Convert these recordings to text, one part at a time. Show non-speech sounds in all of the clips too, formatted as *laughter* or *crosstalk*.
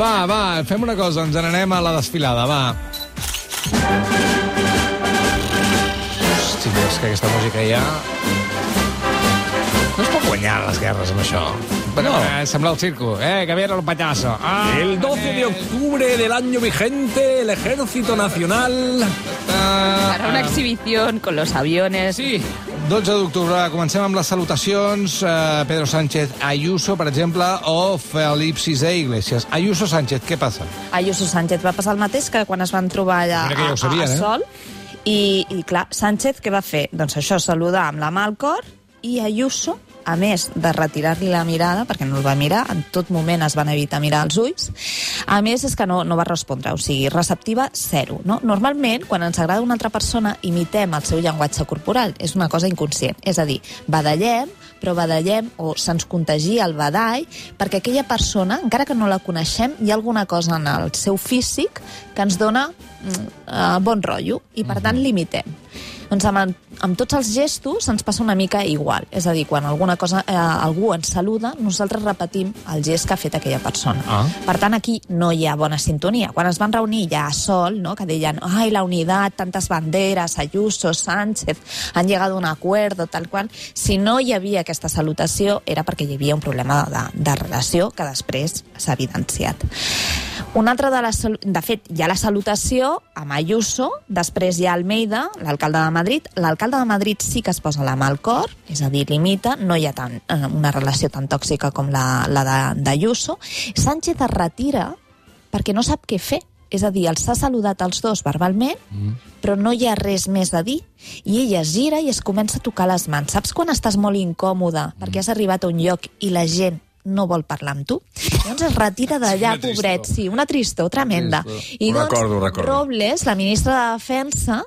Va, va, fem una cosa, ens n'anem a la desfilada, va. Hosti, és que aquesta música ja... No es pot guanyar les guerres amb això. Però, No. eh, sembla el circo, eh, que viene el payaso. Ah, El 12 de octubre del año vigente, el Ejército Nacional... Ah, Para una exhibición con los aviones. Sí, 12 d'octubre. Comencem amb les salutacions. Eh, Pedro Sánchez Ayuso, per exemple, o Felip VI Iglesias. Ayuso Sánchez, què passa? Ayuso Sánchez va passar el mateix que quan es van trobar allà Mira que ja ho a, sabien, a, eh? a Sol. I, I, clar, Sánchez què va fer? Doncs això, saludar amb la mà al cor i Ayuso, a més de retirar-li la mirada, perquè no el va mirar, en tot moment es van evitar mirar els ulls, a més és que no, no va respondre, o sigui, receptiva zero. No? Normalment, quan ens agrada una altra persona, imitem el seu llenguatge corporal. És una cosa inconscient. És a dir, badallem, però badallem o se'ns contagia el badall perquè aquella persona, encara que no la coneixem, hi ha alguna cosa en el seu físic que ens dona mm, eh, bon rotllo i, per tant, l'imitem. Doncs amb, amb tots els gestos ens passa una mica igual. És a dir, quan alguna cosa, eh, algú ens saluda, nosaltres repetim el gest que ha fet aquella persona. Ah. Per tant, aquí no hi ha bona sintonia. Quan es van reunir ja a Sol, no? que deien ai, la unitat, tantes banderes, Ayuso, Sánchez, han llegat a un acuerdo, tal qual, si no hi havia aquesta salutació era perquè hi havia un problema de, de relació que després s'ha evidenciat. Una altra de les... De fet, hi ha la salutació amb Ayuso, després hi ha Almeida, l'alcalde de Madrid. L'alcalde de Madrid sí que es posa la mà al cor, és a dir, limita, no hi ha tant, eh, una relació tan tòxica com la, la de- d'Ayuso. Sánchez es retira perquè no sap què fer. És a dir, els ha saludat els dos verbalment, mm. però no hi ha res més a dir. I ella es gira i es comença a tocar les mans. Saps quan estàs molt incòmode perquè has arribat a un lloc i la gent no vol parlar amb tu? Llavors es retira d'allà, Una tristor. pobret, sí, una tristor tremenda. I Ho doncs, recordo, recordo. Robles, la ministra de Defensa,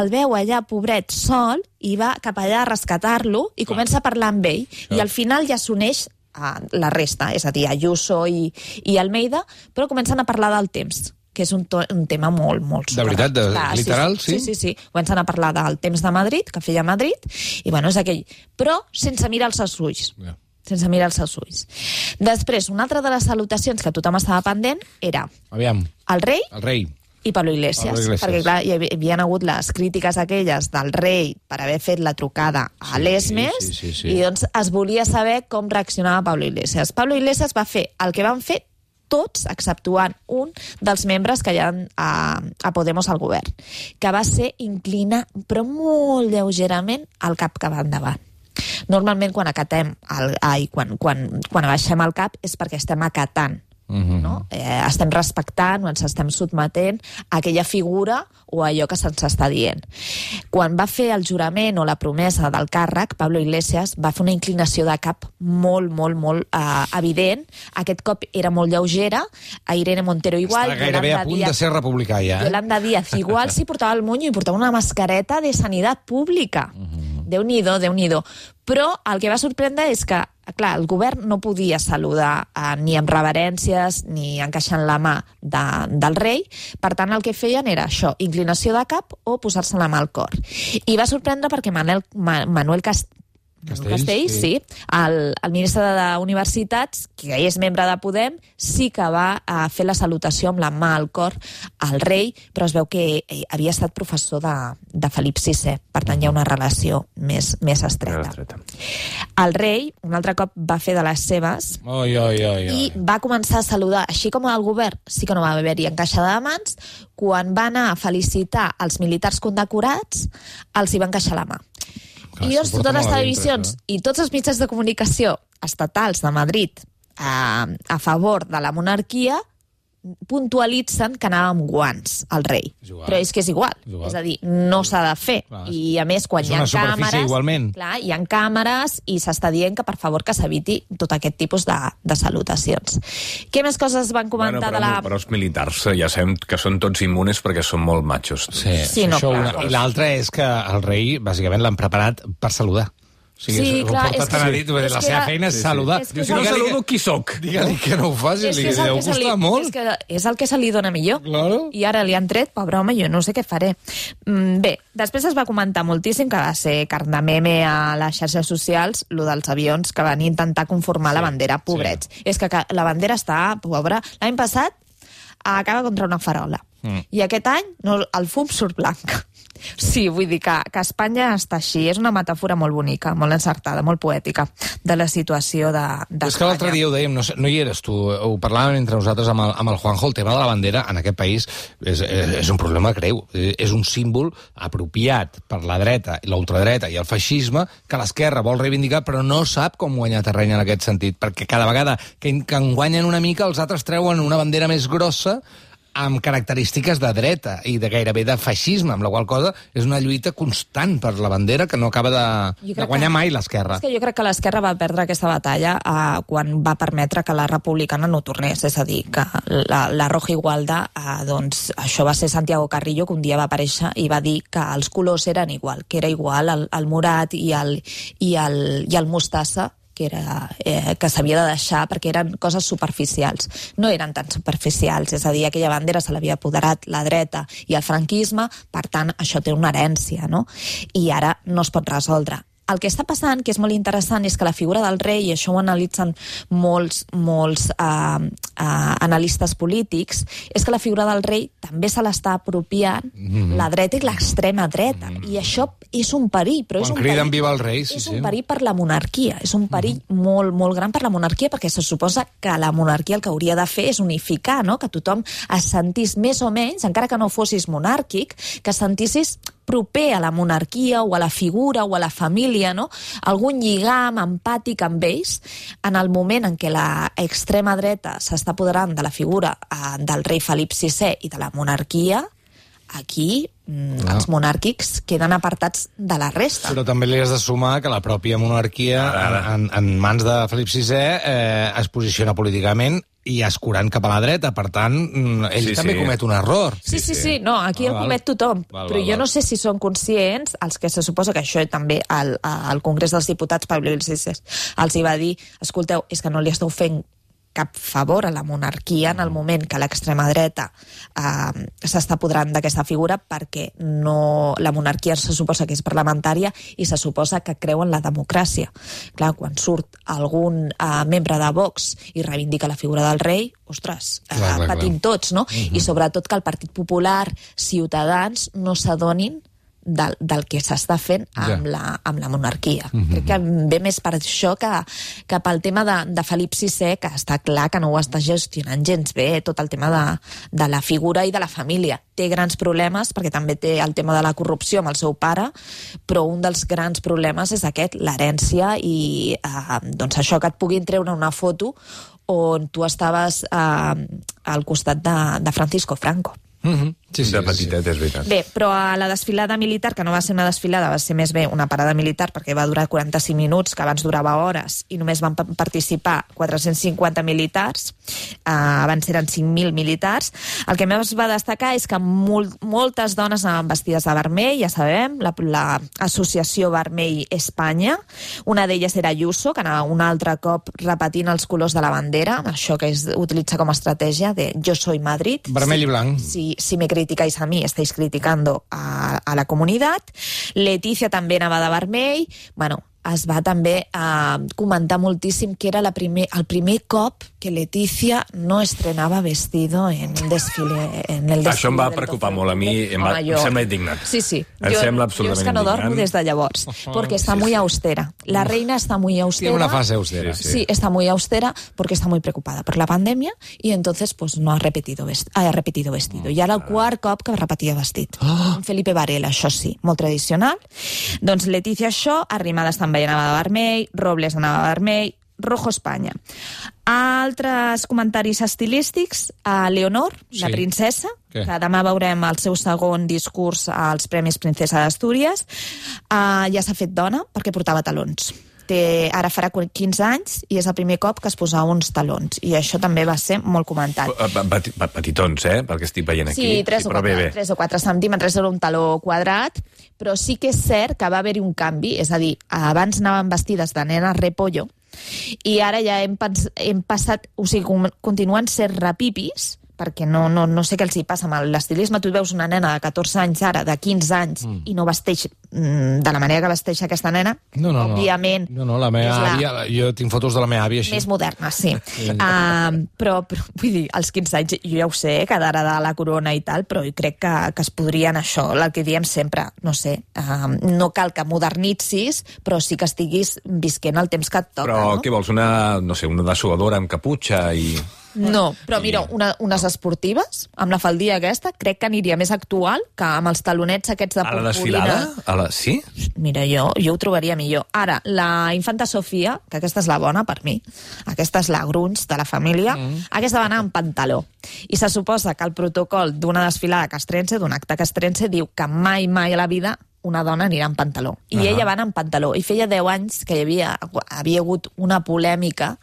el veu allà, pobret, sol, i va cap allà a rescatar-lo i comença a parlar amb ell. I al final ja s'uneix a la resta, és a dir, Ayuso i, i Almeida, però comencen a parlar del temps que és un, to, un tema molt, molt... De veritat, de- literal, sí? sí? Sí, sí, sí. Comencen a parlar del temps de Madrid, que feia Madrid, i bueno, és aquell... Però sense mirar els seus ulls Ja. Sense mirar els seus ulls. Després, una altra de les salutacions que tothom estava pendent era Aviam, el rei el rei. i Pablo Iglesias, Pablo Iglesias. perquè clar, hi havia hagut les crítiques aquelles del rei per haver fet la trucada a Sí, l'Esmes sí, sí, sí. i doncs es volia saber com reaccionava Pablo Iglesias. Pablo Iglesias va fer el que van fer tots, exceptuant un dels membres que hi ha a, a Podemos al govern, que va ser inclinar, però molt lleugerament, el cap cap endavant. Normalment quan acatem, el, ai, quan, quan, quan abaixem el cap és perquè estem acatant Mhm. no? eh, estem respectant o ens estem sotmetent a aquella figura o a allò que se'ns està dient. Quan va fer el jurament o la promesa del càrrec, Pablo Iglesias va fer una inclinació de cap molt, molt, molt eh, evident. Aquest cop era molt lleugera, a Irene Montero igual, Està gairebé a Yolanda punt de Díaz- ser republicà, ja. Eh? Yolanda Díaz igual si portava el monyo i portava una mascareta de sanitat pública. Déu nhi déu Però el que va sorprendre és que, clar, el govern no podia saludar eh, ni amb reverències ni encaixant la mà de, del rei. Per tant, el que feien era això, inclinació de cap o posar-se la mà al cor. I va sorprendre perquè Manel, Ma, Manuel Cast, Castells, Castells, sí. sí. El, el ministre d'Universitats, que és membre de Podem, sí que va a fer la salutació amb la mà al cor al rei, però es veu que eh, havia estat professor de, de Felip VI, per tant hi ha una relació més, més estreta. El rei, un altre cop, va fer de les seves Oi, oi, oi, i oi. va començar a saludar, així com el govern sí que no va haver-hi encaixada de mans, quan va anar a felicitar els militars condecorats, els hi va encaixar la mà. Clar, I doncs porta totes les televisions. dintre, i tots els mitjans de comunicació estatals de Madrid a, a favor de la monarquia puntualitzen que anava amb guants al rei. És igual. Però és que és igual. És igual. És a dir, no s'ha de fer. Clar. I a més, quan És hi ha càmeres... igualment. Clar, hi ha càmeres i s'està dient que, per favor, que s'eviti tot aquest tipus de, de salutacions. Què més coses van comentar Bueno, però, de la... però els militars eh, ja sabem que són tots immunes perquè són molt machos. Sí, Sí, no, això clar. una. I l'altre és que el rei, bàsicament, l'han preparat per saludar. O sigui, Sí, ho clar, és tan que- a dit, és la seva feina és Sí, sí. saludar. És que Jo si és no saludo, qui soc? *laughs* Digue-li que no ho faci, És li és deu se li, molt. és, que és el que se li dona millor. Claro. I ara li han tret, pobre home, jo no sé què faré. Mm, bé, després es va comentar moltíssim que va ser carn de meme a les xarxes socials, lo dels avions que van intentar conformar la bandera, pobrets. És que la bandera està, pobra. L'any passat acaba contra una farola. Mm. I aquest any no, el fum surt blanc. *laughs* Sí, vull dir que, que Espanya està així. És una metàfora molt bonica, molt encertada, molt poètica de la situació de, és que l'altre dia ho dèiem, no, no hi eres tu, ho parlàvem entre nosaltres amb el, amb el Juanjo, el tema de la bandera en aquest país és, és, és un problema greu. És un símbol apropiat per la dreta, la ultradreta i el feixisme que l'esquerra vol reivindicar però no sap com guanyar terreny en aquest sentit, perquè cada vegada que, que en guanyen una mica els altres treuen una bandera més grossa amb característiques de dreta i de gairebé de feixisme, amb la qual cosa és una lluita constant per la bandera que no acaba de, de guanyar que- mai l'esquerra. És que jo crec que l'esquerra va perdre aquesta batalla eh, quan va permetre que la republicana no tornés. És a dir, que la, la Roja Igualda, eh, doncs, això va ser Santiago Carrillo, que un dia va aparèixer i va dir que els colors eren igual, que era igual el, el morat i el, i el, i el mostassa que, era, eh, que s'havia de deixar perquè eren coses superficials. No eren tan superficials, és a dir, aquella bandera se l'havia apoderat la dreta i el franquisme, per tant, això té una herència, no? I ara no es pot resoldre. El que està passant, que és molt interessant, és que la figura del rei, i això ho analitzen molts, molts uh, uh, analistes polítics, és que la figura del rei també se l'està apropiant mm. -hmm. la dreta i l'extrema dreta. Mm -hmm. I això és un perill, però és Quan un criden perill, viva el rei, sí, és sí. un perill per la monarquia, és un perill Mhm. molt, molt gran per la monarquia, perquè se suposa que la monarquia el que hauria de fer és unificar, no? que tothom es sentís més o menys, encara que no fossis monàrquic, que sentissis proper a la monarquia o a la figura o a la família, no? algun lligam empàtic amb ells, en el moment en què la extrema dreta s'està apoderant de la figura eh, del rei Felip VI i de la monarquia, aquí mm, Ah. els monàrquics queden apartats de la resta. Però també li has de sumar que la pròpia monarquia, en, en mans de Felip VI, eh, es posiciona políticament i escurant cap a la dreta. Per tant, mm, ell Sí, també sí. comet un error. Sí, sí, sí, no, aquí Ah, el val. comet tothom, Val, però val, jo val. no sé si són conscients, els que se suposa que això també al, al Congrés dels Diputats, Pablo Iglesias, els hi va dir, escolteu, és que no li esteu fent cap favor a la monarquia en el moment que l'extrema dreta eh, s'està apoderant d'aquesta figura perquè no, la monarquia se suposa que és parlamentària i se suposa que creu en la democràcia. Clar, quan surt algun eh, membre de Vox i reivindica la figura del rei, ostres, eh, Clar, clar, patim tots, no? I sobretot que el Partit Popular, Ciutadans, no s'adonin del, del que s'està fent amb, Ja. la, amb la monarquia. Crec que ve més per això que, que pel tema de, de Felip VI, que està clar que no ho està gestionant gens bé, tot el tema de, de la figura i de la família. Té grans problemes, perquè també té el tema de la corrupció amb el seu pare, però un dels grans problemes és aquest, l'herència i eh, doncs això que et puguin treure una foto on tu estaves eh, al costat de, de Francisco Franco. Mm -hmm. Sí, sí, de sí, sí. petitet, és veritat. Bé, però a la desfilada militar, que no va ser una desfilada, va ser més bé una parada militar, perquè va durar 45 minuts, que abans durava hores, i només van pa- participar 450 militars, eh, abans eren 5.000 militars. El que més va destacar és que mol moltes dones anaven vestides de vermell, ja sabem, l'associació la, Vermell Espanya, una d'elles era Ayuso, que anava un altre cop repetint els colors de la bandera, això que es utilitza com a estratègia de jo soy Madrid. Vermell i blanc. Si, si me criticáis a mí, estáis criticando a, a la comunidad. Leticia també anava de vermell. Bueno, es va també eh, comentar moltíssim que era la primer, el primer cop que Leticia no estrenava vestido en un desfile. En el desfile Això em va preocupar 12 de molt a mi, em va- Home, em sembla indignant. Sí, sí. Em jo, sembla jo absolutament és que no dormo indignant. des de llavors, porque está sí, muy sí. austera. La reina está muy austera. Tiene una fase austera. Sí, Sí, está muy austera porque está muy preocupada por la pandemia y entonces pues no ha repetido, vest ha repetido vestido. I ara el quart cop que repetia vestit. Oh. Felipe Varela, això sí, molt tradicional. Doncs Letícia això, Arrimadas també anava de vermell, Robles anava de vermell, Rojo Espanya. Altres comentaris estilístics, a Leonor, sí. la princesa, Què? que demà veurem el seu segon discurs als Premis Princesa d'Astúries, uh, ja s'ha fet dona perquè portava talons. Té, ara farà 15 anys i és el primer cop que es posava uns talons. I això també va ser molt comentat. Petitons, eh? Pel que estic veient aquí. Sí, 3, o però 4, bé, bé. 3 o 4 centímetres era un taló quadrat, però sí que és cert que va haver-hi un canvi, és a dir, abans anaven vestides de nena repollo, i ara ja hem, hem passat, o sigui, continuen sent rapipis, perquè no, no, no sé què els hi passa amb l'estilisme. Tu veus una nena de 14 anys ara, de 15 anys, mm. i no vesteix mm, de la manera que vesteix aquesta nena. No, no, no. Òbviament. No, no, la meva la- àvia, jo tinc fotos de la meva àvia així. més moderna, sí. Uh, *laughs* però, però, vull dir, als 15 anys, jo ja ho sé, que d'ara de la corona i tal, però jo crec que, que es podrien això, el que diem sempre, no sé, uh, no cal que modernitzis, però sí que estiguis visquent el temps que et toca, Però no? què vols? Una, no sé, una dessuadora amb caputxa i... No, però mira, una, unes esportives, amb la faldilla aquesta, crec que aniria més actual que amb els talonets aquests de A la purpurina. desfilada? A la... Sí? Mira, jo, jo ho trobaria millor. Ara, la infanta Sofia, que aquesta és la bona per mi, aquesta és la grunys de la família, mm. aquesta va anar amb pantaló. I se suposa que el protocol d'una desfilada castrense, d'un acte castrense, diu que mai, mai a la vida una dona anirà amb pantaló. I uh -huh. ella va anar amb pantaló. I feia 10 anys que hi havia, havia hagut una polèmica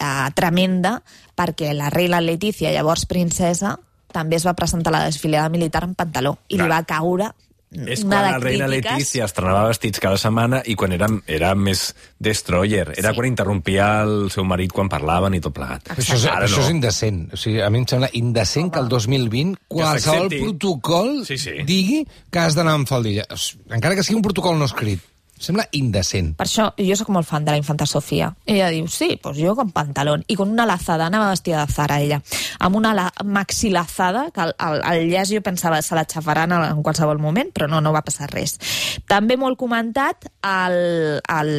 eh, tremenda perquè la reina Letícia, llavors princesa, també es va presentar a la desfilada militar amb pantaló. I li Clar. va caure És una quan la reina crítiques. Letícia estrenava vestits cada setmana i quan era, era més destroyer. Era Sí. quan interrompia el seu marit quan parlaven i tot plegat. Això, és, Ara això no. és indecent. O sigui, a mi em sembla indecent que el 2020 qualsevol protocol Sí, sí. digui que has d'anar amb faldilla. Encara que sigui un protocol no escrit. Sembla indecent. Per això, jo sóc molt fan de la infanta Sofia. Ella diu, sí, pues jo con pantalón. I con una lazada, anava vestida de Zara, ella. Amb una la maxi lazada, que el, el, el llaç jo pensava se la xafaran en, en qualsevol moment, però no, no va passar res. També molt comentat el, el,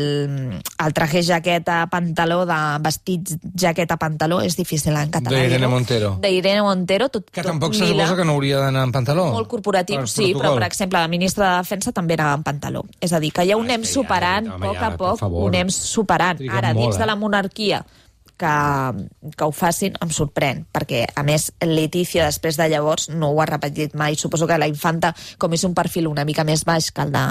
el traje jaqueta pantaló, de vestit jaqueta pantaló, és difícil en català. D'Irene dir-ho. Montero. D'Irene Montero, tot, Que tampoc se lila suposa que no hauria d'anar amb pantaló. molt corporatiu, sí, però, protocol. per exemple, la ministra de Defensa també anava amb pantaló. És a dir, que ja ho Ah, anem ja, superant, home, a poc ja, a poc, ho anem superant. Ara, dins eh? de la monarquia, que, que ho facin em sorprèn, perquè, a més, Letícia, després de llavors, no ho ha repetit mai. Suposo que la infanta, com és un perfil una mica més baix que el de,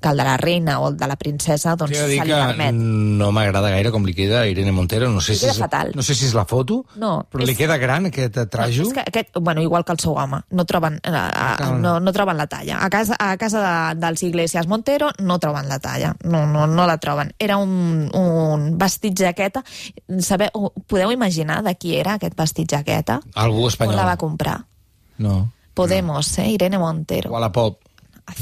que el de la reina o el de la princesa, doncs se li que permet. no m'agrada gaire com li queda a Irene Montero. No sé, Li si és, fatal. no sé si és la foto, No, però és- li queda gran aquest trajo. És que aquest, bueno, igual que el seu home, no troben, eh, eh, no, no troben la talla. A casa, a casa de, dels Iglesias Montero no troben la talla, no, no, no la troben. Era un, un vestit jaqueta. Sabeu, podeu imaginar de qui era aquest vestit jaqueta? Algú On espanyol. la va comprar? No. Podemos, eh? Irene Montero. Wallapop.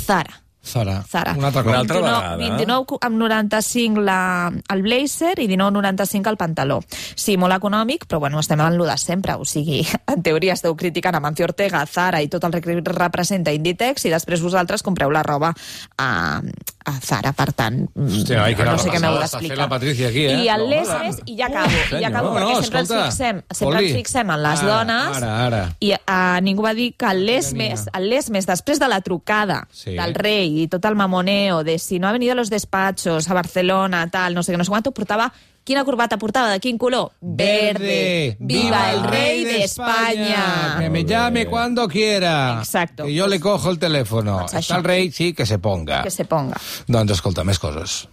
Zara. Zara. Zara. Una altra Una cosa. altra 29, vegada. 29 amb 95 la, el blazer i 19,95 el pantaló. Sí, molt econòmic, però bueno, estem en lo de sempre. O sigui, en teoria esteu criticant a Mancio Ortega, Zara i tot el que representa Inditex i després vosaltres compreu la roba a, a Zara. Per tant, Hòstia, ai, que no sé què m'heu d'explicar. la Patricia aquí, eh? I el No, Lesmes, i ja acabo, i ja acabo, No, perquè no, sempre, ens escolta, fixem, sempre ens fixem en les Ara, dones ara, ara. i uh, ningú va dir que el Lesmes, el Lesmes, després de la trucada Sí. del rei i tot el mamoneo de si no ha venido a los despachos a Barcelona, tal, no sé què, no sé quanto, portava... Quina corbata portava? De quin color? Verde. Viva el rei de España. Que me llame cuando quiera. Exacto. Que yo le cojo el teléfono. Doncs Está el rei, sí, que se ponga. Que se ponga. Doncs escolta, més coses.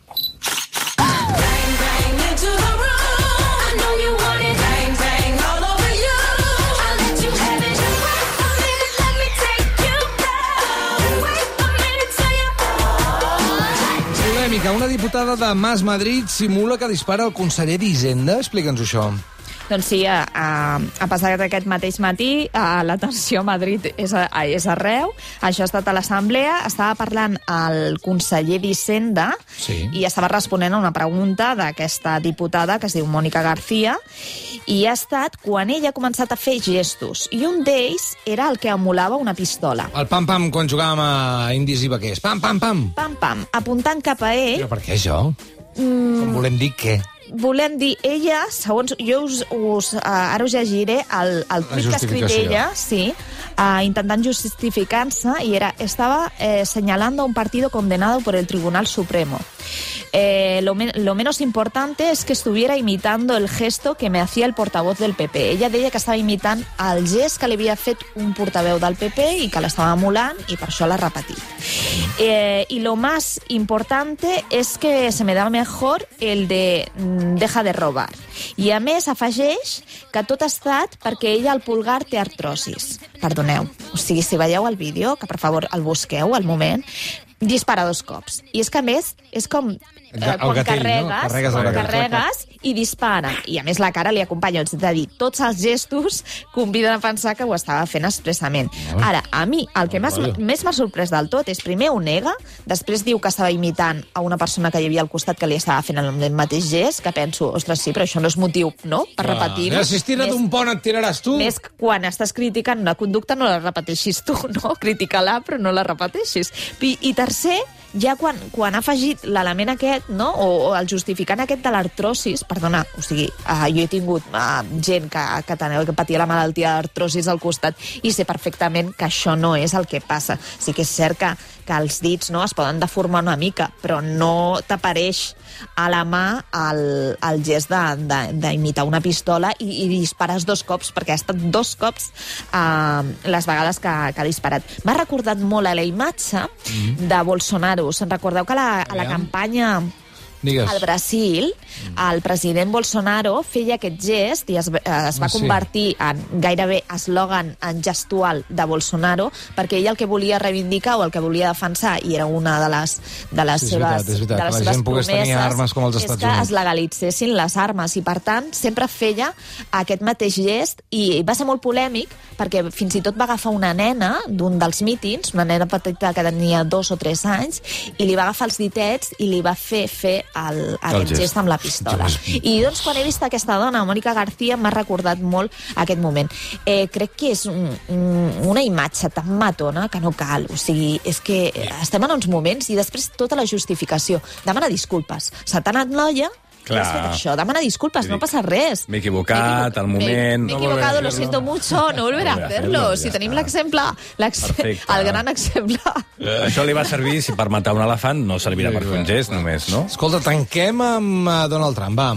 Polèmica. Una diputada de Mas Madrid simula que dispara el conseller d'Hisenda. Explica'ns això. Doncs sí, a, a, a passar d'aquest mateix matí, a la tensió a Madrid és, a, és arreu. Això ha estat a l'Assemblea. Estava parlant el conseller d'Hisenda Sí. i estava responent a una pregunta d'aquesta diputada que es diu Mònica García i ha estat quan ella ha començat a fer gestos. I un d'ells era el que emulava una pistola. El pam-pam quan jugàvem a Indis i Vaquers. Pam, pam, pam. Pam, pam, apuntant cap a ell, Però per què això? Mm. Com volem dir què? Volem dir, ella, segons jo us, us uh, ara us llegiré el, el tuit que ha escrit ella, sí, uh, intentant justificar-se, i era, estaba eh, señalando a un partido condenado por el Tribunal Supremo. Eh, lo, me- lo menos importante es que estuviera imitando el gesto que me hacía el portavoz del PP. Ella deia que estava imitant el gest que li havia fet un portaveu del PP i que l'estava emulant i per això l'ha repetit. Eh, y lo más importante es que se me da mejor el de deja de robar. I a més afegeix que tot ha estat perquè ella al pulgar té artrosis. Perdoneu. O sigui, si veieu el vídeo, que per favor el busqueu al moment, dispara dos cops. I és que a més és com El ga- el quan gatell, no? carregues, Carregues el quan carregues i dispara. I a més la cara li acompanya. És a dir, tots els gestos conviden a pensar que ho estava fent expressament. Ara, a mi el que m'ha- Vaja. més m'ha sorprès del tot és primer ho nega, després diu que estava imitant a una persona que hi havia al costat que li estava fent el mateix gest, que penso, ostres, sí, però això no és motiu, no?, per repetir-ho. Ah, Si es tira d'un pont et tiraràs tu. més quan estàs criticant una conducta no la repeteixis tu, *laughs* no? Critica-la, però no la repeteixis. I, i tercer, ja quan, quan ha afegit l'element aquest, no? o, o el justificant aquest de l'artrosis, perdona, o sigui, uh, jo he tingut uh, gent que, que, tenia, que patia la malaltia d'artrosis al costat i sé perfectament que això no és el que passa. Sí que és cert que, que els dits no, es poden deformar una mica, però no t'apareix a la mà el, el gest d'imitar una pistola i, i dispares dos cops, perquè ha estat dos cops uh, les vegades que, que ha disparat. M'ha recordat molt a la imatge de Bolsonaro. Se'n recordeu que la, a la campanya Digues. al Brasil, el president Bolsonaro feia aquest gest i es, eh, es va Ah, sí. convertir en gairebé eslògan en gestual de Bolsonaro perquè ell el que volia reivindicar o el que volia defensar, i era una de les, de les Sí, seves, veritat, veritat, de les seves promeses, armes com als és Estats que Units. es legalitzessin les armes i, per tant, sempre feia aquest mateix gest i va ser molt polèmic perquè fins i tot va agafar una nena d'un dels mítings, una nena petita que tenia dos o tres anys, i li va agafar els ditets i li va fer fer el, aquest gest. gest amb la pistola. I doncs quan he vist aquesta dona, Mònica García, m'ha recordat molt aquest moment. Eh, crec que és un, un, una imatge tan matona que no cal. O sigui, és que estem en uns moments i després tota la justificació. Demana disculpes. Se t'ha anat l'olla Clar. has fet això. Demana disculpes, Sí. no passa res. M'he equivocat, M'he al moment. Me he No lo siento mucho, no volveré a hacerlo. Si ja tenim l'exemple, el gran exemple. Això li va servir, si per matar un elefant, no servirà per fer un gest, només, no? Escolta, tanquem amb uh, Donald Trump, va.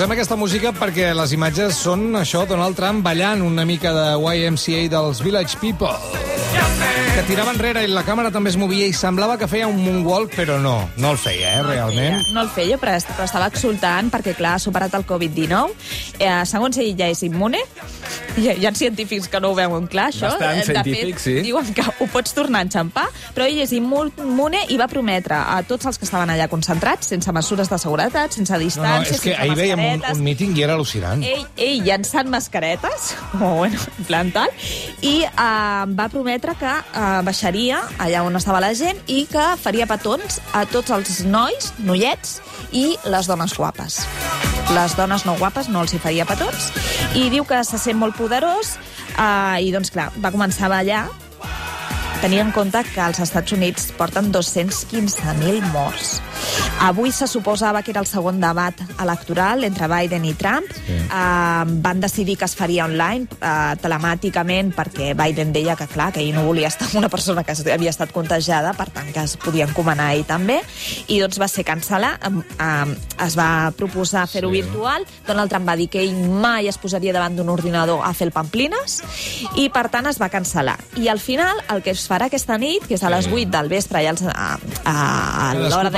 Posem aquesta música perquè les imatges són això, Donald Trump ballant una mica de YMCA dels Village People. Que tirava enrere i la càmera també es movia i semblava que feia un moonwalk, però no, no el feia, eh, realment. No el feia, però, est- però estava exultant perquè, clar, ha superat el Covid-19. Eh, segons ell, ja és immune. Hi ha, hi ha científics que no ho veuen clar, això. Bastant Eh, de científics, fet, sí. Diuen que ho pots tornar a enxampar, però ell és immune i va prometre a tots els que estaven allà concentrats, sense mesures de seguretat, sense No, no, distància, és que sense ahir veiem un, un míting i era al·lucinant. ell, ell llançant mascaretes, *laughs* o bueno, en plan tal, i uh, va prometre que uh, baixaria allà on estava la gent i que faria petons a tots els nois, noiets i les dones guapes. Les dones no guapes no els hi faria petons i diu que se sent molt poderós uh, i doncs clar, va començar a ballar tenir en compte que als Estats Units porten 215.000 morts. Avui se suposava que era el segon debat electoral entre Biden i Trump. Sí. Uh, van decidir que es faria online, uh, telemàticament, perquè Biden deia que, clar, que ell no volia estar amb una persona que havia estat contagiada, per tant, que es podia encomanar ell també, i doncs va ser cancel·lar. Um, um, es va proposar fer-ho Sí. virtual. Donald Trump va dir que ell mai es posaria davant d'un ordinador a fer el pamplines, i per tant es va cancel·lar. I al final, el que es farà aquesta nit, que és a les 8 del vespre, ja els, a, a, a Cadascú l'hora els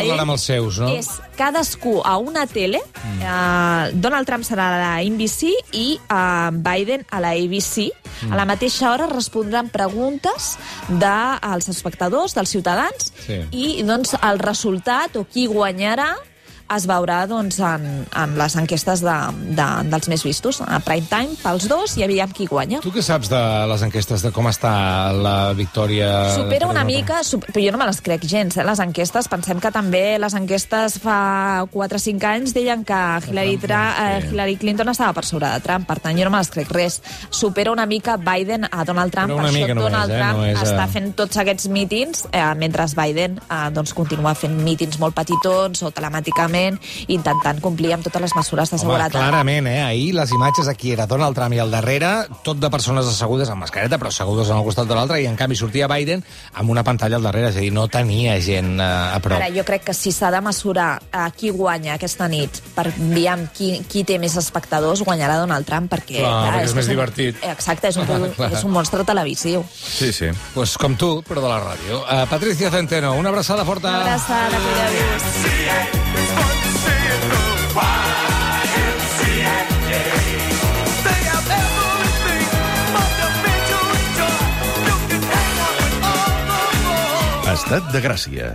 seus, no? és cadascú a una tele. Mm. Uh, Donald Trump serà a la NBC i uh, Biden a la ABC. Mm. A la mateixa hora respondran preguntes dels espectadors, dels ciutadans, Sí. i doncs el resultat o qui guanyarà es veurà doncs, en, en les enquestes de, de, dels més vistos, a prime time pels dos, i aviam qui guanya. Tu què saps de les enquestes, de com està la victòria... Supera una mica, sup però jo no me les crec gens, eh, les enquestes. Pensem que també les enquestes fa 4 o 5 anys deien que Hillary, Tra eh, Hillary Clinton estava per sobre de Trump, per tant jo no me les crec res. Supera una mica Biden a Donald Trump, per això només, Donald eh, Trump no és, eh, està fent tots aquests mítings, eh, mentre Biden eh, doncs, continua fent mítings molt petitons o telemàticament escrupolosament, intentant complir amb totes les mesures de Home, seguretat. clarament, eh? Ahir les imatges aquí era Donald Trump i al darrere, tot de persones assegudes amb mascareta, però assegudes en al costat de l'altre, i en canvi sortia Biden amb una pantalla al darrere, és a dir, no tenia gent eh, a prop. Ara, jo crec que si s'ha de mesurar a qui guanya aquesta nit per enviar qui, qui té més espectadors, guanyarà Donald Trump, perquè... Clar, perquè és que més un- divertit. Exacte, és un, *laughs* Clar, clar. és un monstre televisiu. Sí, sí. Pues com tu, però de la ràdio. Uh, Patricia Centeno, una abraçada forta. Una abraçada, cuideu-vos. Estat de Gràcia.